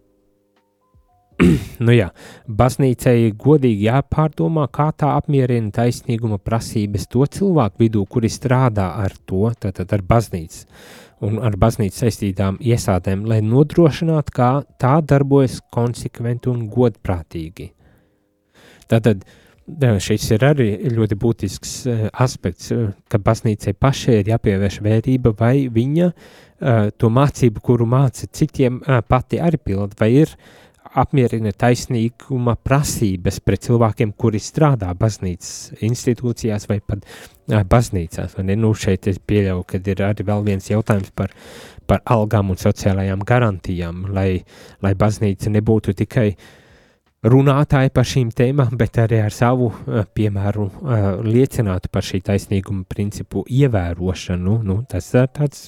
nu jā, baznīcai godīgi jāpārdomā, kā tā apmierina taisnīguma prasības to cilvēku vidū, kuri strādā ar to, tātad ar baznīcu un ar baznīcu saistītām iesādēm, lai nodrošinātu, kā tā darbojas konsekventi un godprātīgi. Tātad, uh, Šis ir arī ļoti būtisks uh, aspekts, uh, ka baznīcai pašai ir jāpievērš vērība, vai viņa uh, to mācību, kuru māca citiem, pati arī pilda, vai ir apmierina taisnīguma prasības pret cilvēkiem, kuri strādā baznīcas institūcijās vai pat baznīcās. Vai ne? Nu, šeit es pieļauju, ka ir arī vēl viens jautājums par, par algām un sociālajām garantijām, lai, lai baznīca nebūtu tikai uh, runātāji par šīm tēmām, bet arī ar savu uh, piemēru uh, liecinātu par šī taisnīguma principu ievērošanu. Nu, tas ir tāds,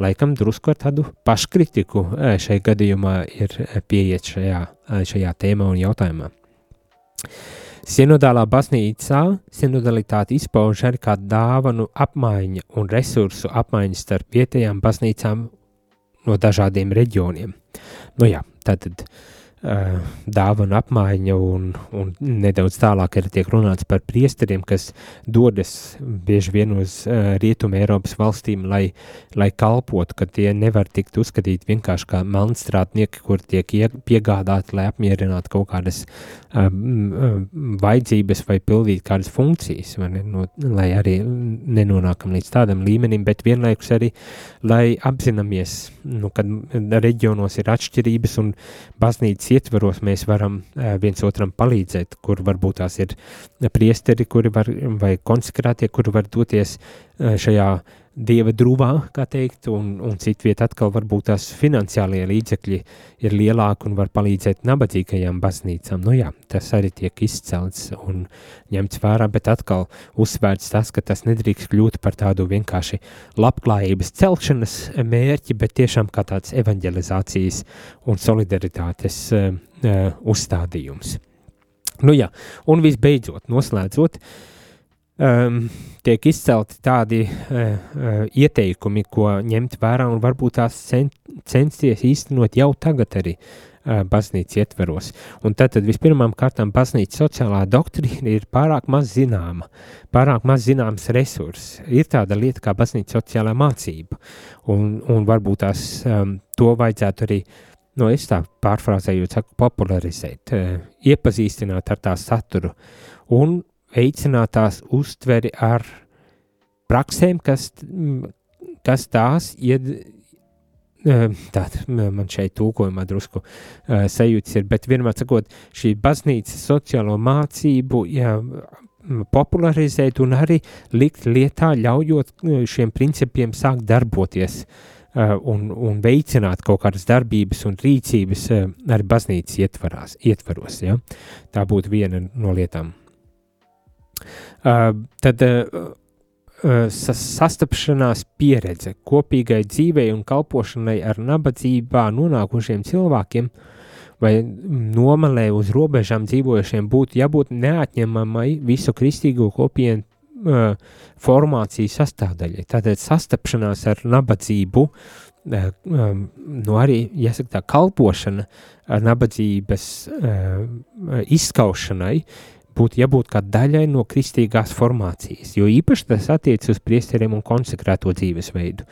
laikam, drusku ar tādu paškritiku šai gadījumā ir pieiet šajā, šajā tēmā un jautājumā. Sinodālā baznīcā sinodalitāte izpauž arī kā dāvanu apmaiņa un resursu apmaiņa starp vietējām baznīcām no dažādiem reģioniem. Nu jā, tātad uh, Eh, dāvana apmaiņa, un, un nedaudz tālāk arī tiek runāts par priesteriem, kas dodas bieži vien uz uh, rietumu Eiropas valstīm, lai, lai kalpotu, ka tie nevar tikt uzskatīti vienkārši kā melnstrātnieki, kur tiek piegādāti, lai apmierinātu kaut kādas um, vajadzības vai pildītu kādas funkcijas, ne, no, lai arī nenonākam līdz tādam līmenim, bet vienlaikus arī, lai apzināmies, nu, kad reģionos ir atšķirības un baznīca baznīcas ietvaros mēs varam viens otram palīdzēt, kur varbūt tās ir priesteri, kuri var, vai konsekrātie, kuri var doties šajā dieva drūvā, kā teikt, un, un citviet atkal varbūt tās finansiālie līdzekļi ir lielāki un var palīdzēt nabadzīgajām baznīcām. Nu jā, tas arī tiek izcelts un ņemts vērā, bet atkal uzsvērts tas, ka tas nedrīkst kļūt par tādu vienkārši labklājības celšanas mērķi, bet tiešām kā tāds evanģelizācijas un solidaritātes uh, uh, uzstādījums. Nu jā, un visbeidzot, noslēdzot, uh, um, tiek izcelti tādi uh, ieteikumi, ko ņemt vērā un varbūt tās cen, censties īstenot jau tagad arī uh, baznīcas ietveros. Un tad, tad vispirmām kārtām baznīcas sociālā doktrīna ir pārāk maz zināma, pārāk maz zināms resurss. Ir tāda lieta kā baznīcas sociālā mācība, un, un varbūt tās um, to vajadzētu arī, no es tā pārfrāzējot, saku, popularizēt, uh, iepazīstināt ar tā saturu un veicināt tās uztveri ar praksēm, kas, kas tās ied, Tātad man šeit tūkojumā drusku uh, sajūtas ir, bet vienmēr sakot, šī baznīcas sociālo mācību jā, popularizēt un arī likt lietā, ļaujot šiem principiem sākt darboties uh, un, un veicināt kaut kādas darbības un rīcības uh, arī baznīcas ietvarās, ietvaros. Ja? Tā būtu viena no lietām. Tad sastapšanās pieredze kopīgai dzīvei un kalpošanai ar nabadzībā nonākušiem cilvēkiem vai nomalē uz robežām dzīvojušiem būtu jābūt neatņemamai visu kristīgo kopienu uh, formācijas sastāvdaļai. Tātad sastapšanās ar nabadzību, uh, um, no arī, jāsaka tā, kalpošana nabadzības uh, izskaušanai, uh, būtu jābūt kā daļai no kristīgās formācijas, jo īpaši tas attiecas uz priesteriem un konsekrēto dzīvesveidu.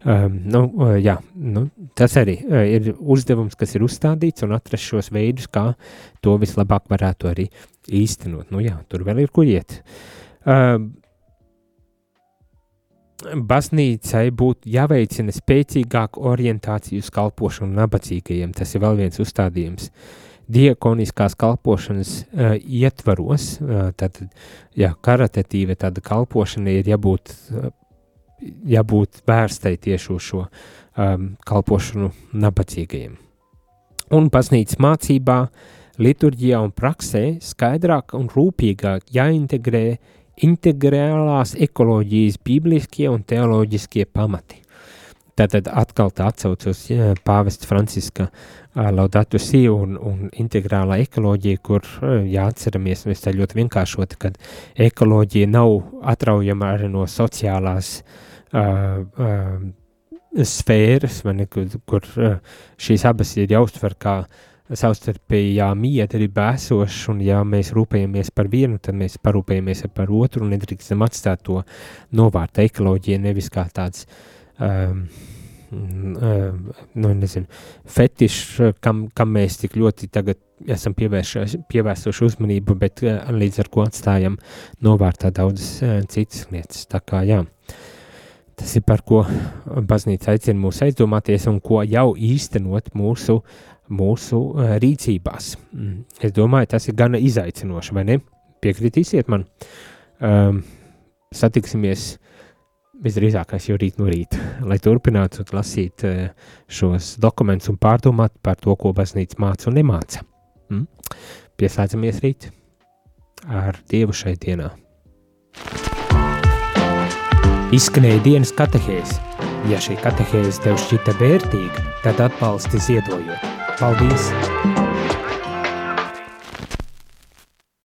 Um, nu, uh, jā, nu, tas arī uh, ir uzdevums, kas ir uzstādīts, un atrast šos veidus, kā to vislabāk varētu arī īstenot. Nu, jā, tur vēl ir kur iet. Uh, Baznīcai būtu jāveicina spēcīgāka orientācija uz kalpošanu nabadzīgajiem. Tas ir vēl viens uzstādījums. Uh, diakoniskās kalpošanas uh, ietvaros, uh, tad, jā, karitatīva tāda kalpošana ir jābūt, uh, jābūt vērstai tieši uz šo um, kalpošanu nabadzīgajiem. Un baznīcas mācībā, liturģijā un praksē skaidrāk un rūpīgāk jāintegrē integrālās ekoloģijas bībliskie un teoloģiskie pamati. Tātad atkal tā atsaucos pāvesta Franciska Laudato Si un, un integrālā ekoloģija, kur jāatceramies, mēs tā ļoti vienkāršoti, kad ekoloģija nav atraujama arī no sociālās uh, uh, sfēras, ne, kur, kur uh, šīs abas ir jāuztver kā savstarpējā miedrība esošs, un ja mēs rūpējamies par vienu, tad mēs parūpējamies par otru, un nedrīkstam atstāt to novārta ekoloģija nevis kā tāds um, nu, nezinu, fetišs, kam, kam mēs tik ļoti esam pievērsuši uzmanību, bet līdz ar ko atstājam novārtā daudzas citas lietas. Tā kā jā, tas ir par ko baznīca aicina mūs aizdomāties un ko jau īstenot mūsu, mūsu rīcībās. Mm, es domāju, tas ir gana izaicinoši, vai ne? Piekritīsiet man. Um, satiksimies uh, visdrīzākais jau rīt no rīta, lai turpinātu lasīt eh, šos dokumentus un pārdomāt par to, ko baznīca māca un nemāca. Mm? Pieslēdzamies rīt ar Dievu šai dienā. Izskanēja dienas katehēs. Ja šī katehēze tev šķita vērtīga, tad atbalsti ziedojot. Paldies!